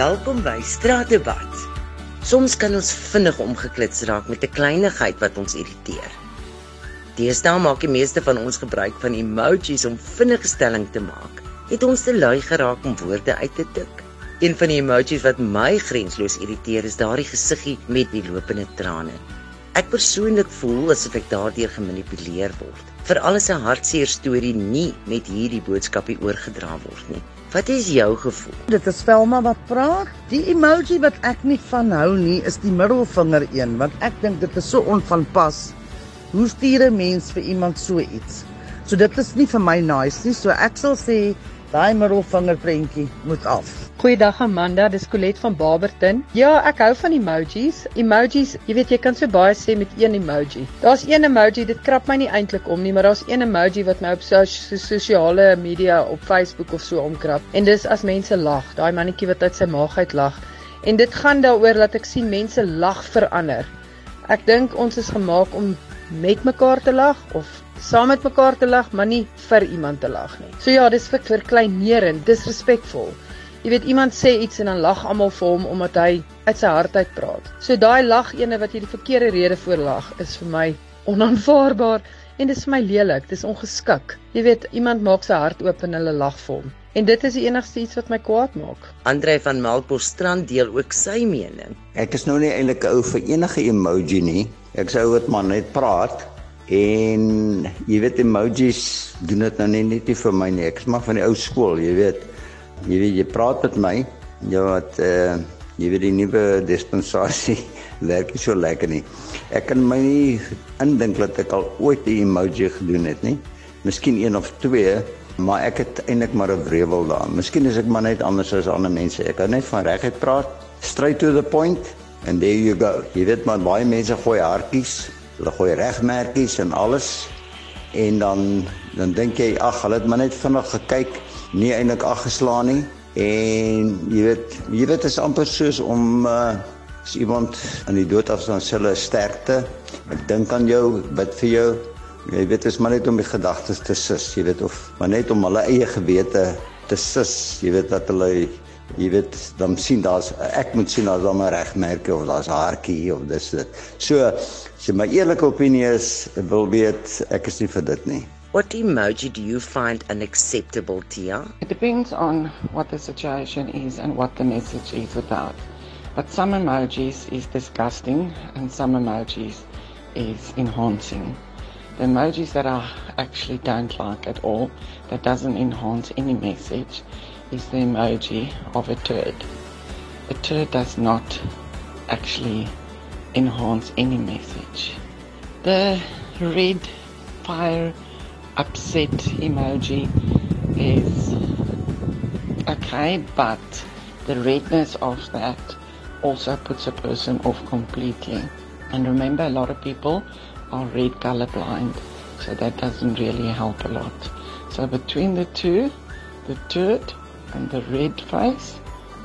Welkom by Straatdebat. Soms kan ons vinnig omgeklits raak met 'n kleinigheid wat ons irriteer. Deesdae maak die meeste van ons gebruik van emojis om vinnige stelling te maak. Het ons te lui geraak om woorde uit te tik? Een van die emojis wat my grensloos irriteer is daardie gesiggie met die lopende trane. Ek persoonlik voel asof ek daardeur gemanipuleer word. Veral as 'n hartseer storie nie met hierdie boodskapie oorgedra word nie. Wat is jou gevoel? Dit is Velma wat praat. Die emoji wat ek nie van hou nie is die middelvinger een want ek dink dit is so onvanpas. Hoe stuur 'n mens vir iemand so iets? So dit is nie vir my nice nie. So ek sal sê daai middelvinger prentjie moet af. Goeiedag Amanda, dis Colet van Barberton. Ja, ek hou van emojis. Emojis, jy weet jy kan so baie sê met een emoji. Daar's een emoji, dit krap my nie eintlik om nie, maar daar's een emoji wat my op so, sosiale media op Facebook of so omkrap. En dis as mense lag, daai mannetjie wat uit sy maag uit lag. En dit gaan daaroor dat ek sien mense lag vir ander. Ek dink ons is gemaak om met mekaar te lag of saam met mekaar te lag, maar nie vir iemand te lag nie. So ja, dis vir verkleinerend, disrespekvol. Jy weet iemand sê iets en dan lag almal vir hom omdat hy uit sy hart uit praat. So daai lag ene wat jy die verkeerde rede voor lag is vir my onaanvaarbaar en dis vir my lelik, dis ongeskik. Jy weet iemand maak sy hart oop en hulle lag vir hom. En dit is die enigste iets wat my kwaad maak. Andre van Melkbosstrand deel ook sy mening. Ek is nou nie eintlik 'n ou vir enige emoji nie. Ek sou dit maar net praat en jy weet emojis doen dit nou nie net vir my nie. Ek is maar van die ou skool, jy weet. Jy weet jy praat met my, jy wat uh jy weet die nuwe dispensasie werk nie so lekker nie. Ek kan my nie indink dat ek al ooit 'n emoji gedoen het nie. Miskien een of twee, maar ek het eintlik maar 'n wrevel daar. Miskien is ek maar net anders as ander mense. Ek hou net van reguit praat, straight to the point and there you go. Jy weet maar baie mense gooi hartjies, hulle gooi regmerkies en alles en dan dan dink jy ag, hulle het maar net vinnig gekyk, nie eintlik aggeslaan nie. En jy weet, jy weet is amper soos om uh as iemand aan die dood afstaan sê hulle sterkte. Ek dink aan jou, bid vir jou. Jy weet, is maar net om die gedagtes te sis, jy weet of maar net om hulle eie gewete te sis. Jy weet dat hulle jy weet dan sien daar's ek moet sien daar's dan 'n regmerkie of daar's 'n haartjie of dis dit. So, so my eerlike opinie is wil weet ek is nie vir dit nie. What emoji do you find unacceptable, Tia? It depends on what the situation is and what the message is about. But some emojis is disgusting and some emojis is enhancing. The emojis that I actually don't like at all, that doesn't enhance any message, is the emoji of a turd. A turd does not actually enhance any message. The red fire upset emoji is okay, but the redness of that also puts a person off completely. And remember, a lot of people are red colorblind, so that doesn't really help a lot. So between the two, the turd and the red face,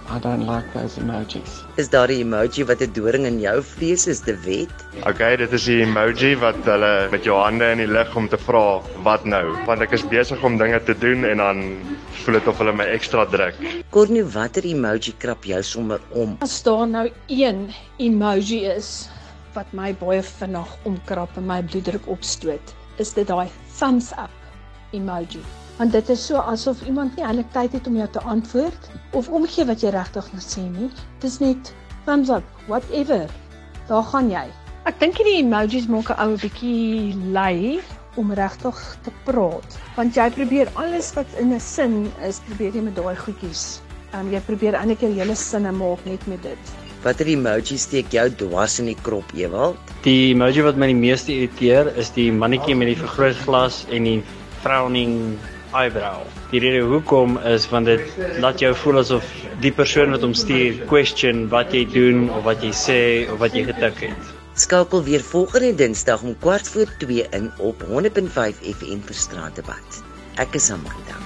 I don't like those emojis. Is daar 'n emoji wat 'n doring in jou vlees is, De Wet? Okay, dit is die emoji wat hulle met jou hande in die lug om te vra wat nou, want ek is besig om dinge te doen en dan voel dit of hulle my ekstra druk. Kornie, watter emoji krap jou sommer om? As daar nou een emoji is wat my baie vinnig omkrap en my bloeddruk opstoot, is dit daai thumbs up emoji. Want dit is so asof iemand nie eintlik tyd het om jou te antwoord of omgee wat jy regtig moet sê nie. Dis net thumbs up, whatever. Daar gaan jy. Ek dink hierdie emojis maak 'n ou bietjie lui om regtig te praat, want jy probeer alles wat in 'n sin is, probeer jy met daai goedjies. Ehm um, jy probeer eintlik jou hele sinne maak net met dit. Watter emoji steek jou dwars in die krop, Ewald? Die emoji wat my die meeste irriteer is die mannetjie met die vergrootglas en die frowning eyebrow. Die rede hoekom is want dit laat jou voel asof die persoon wat hom stuur question wat jy doen of wat jy sê of wat jy getik het. Skakel weer volgende Dinsdag om 4:15 in op 100.5 FM vir Straatdebat. Ek is Amanda.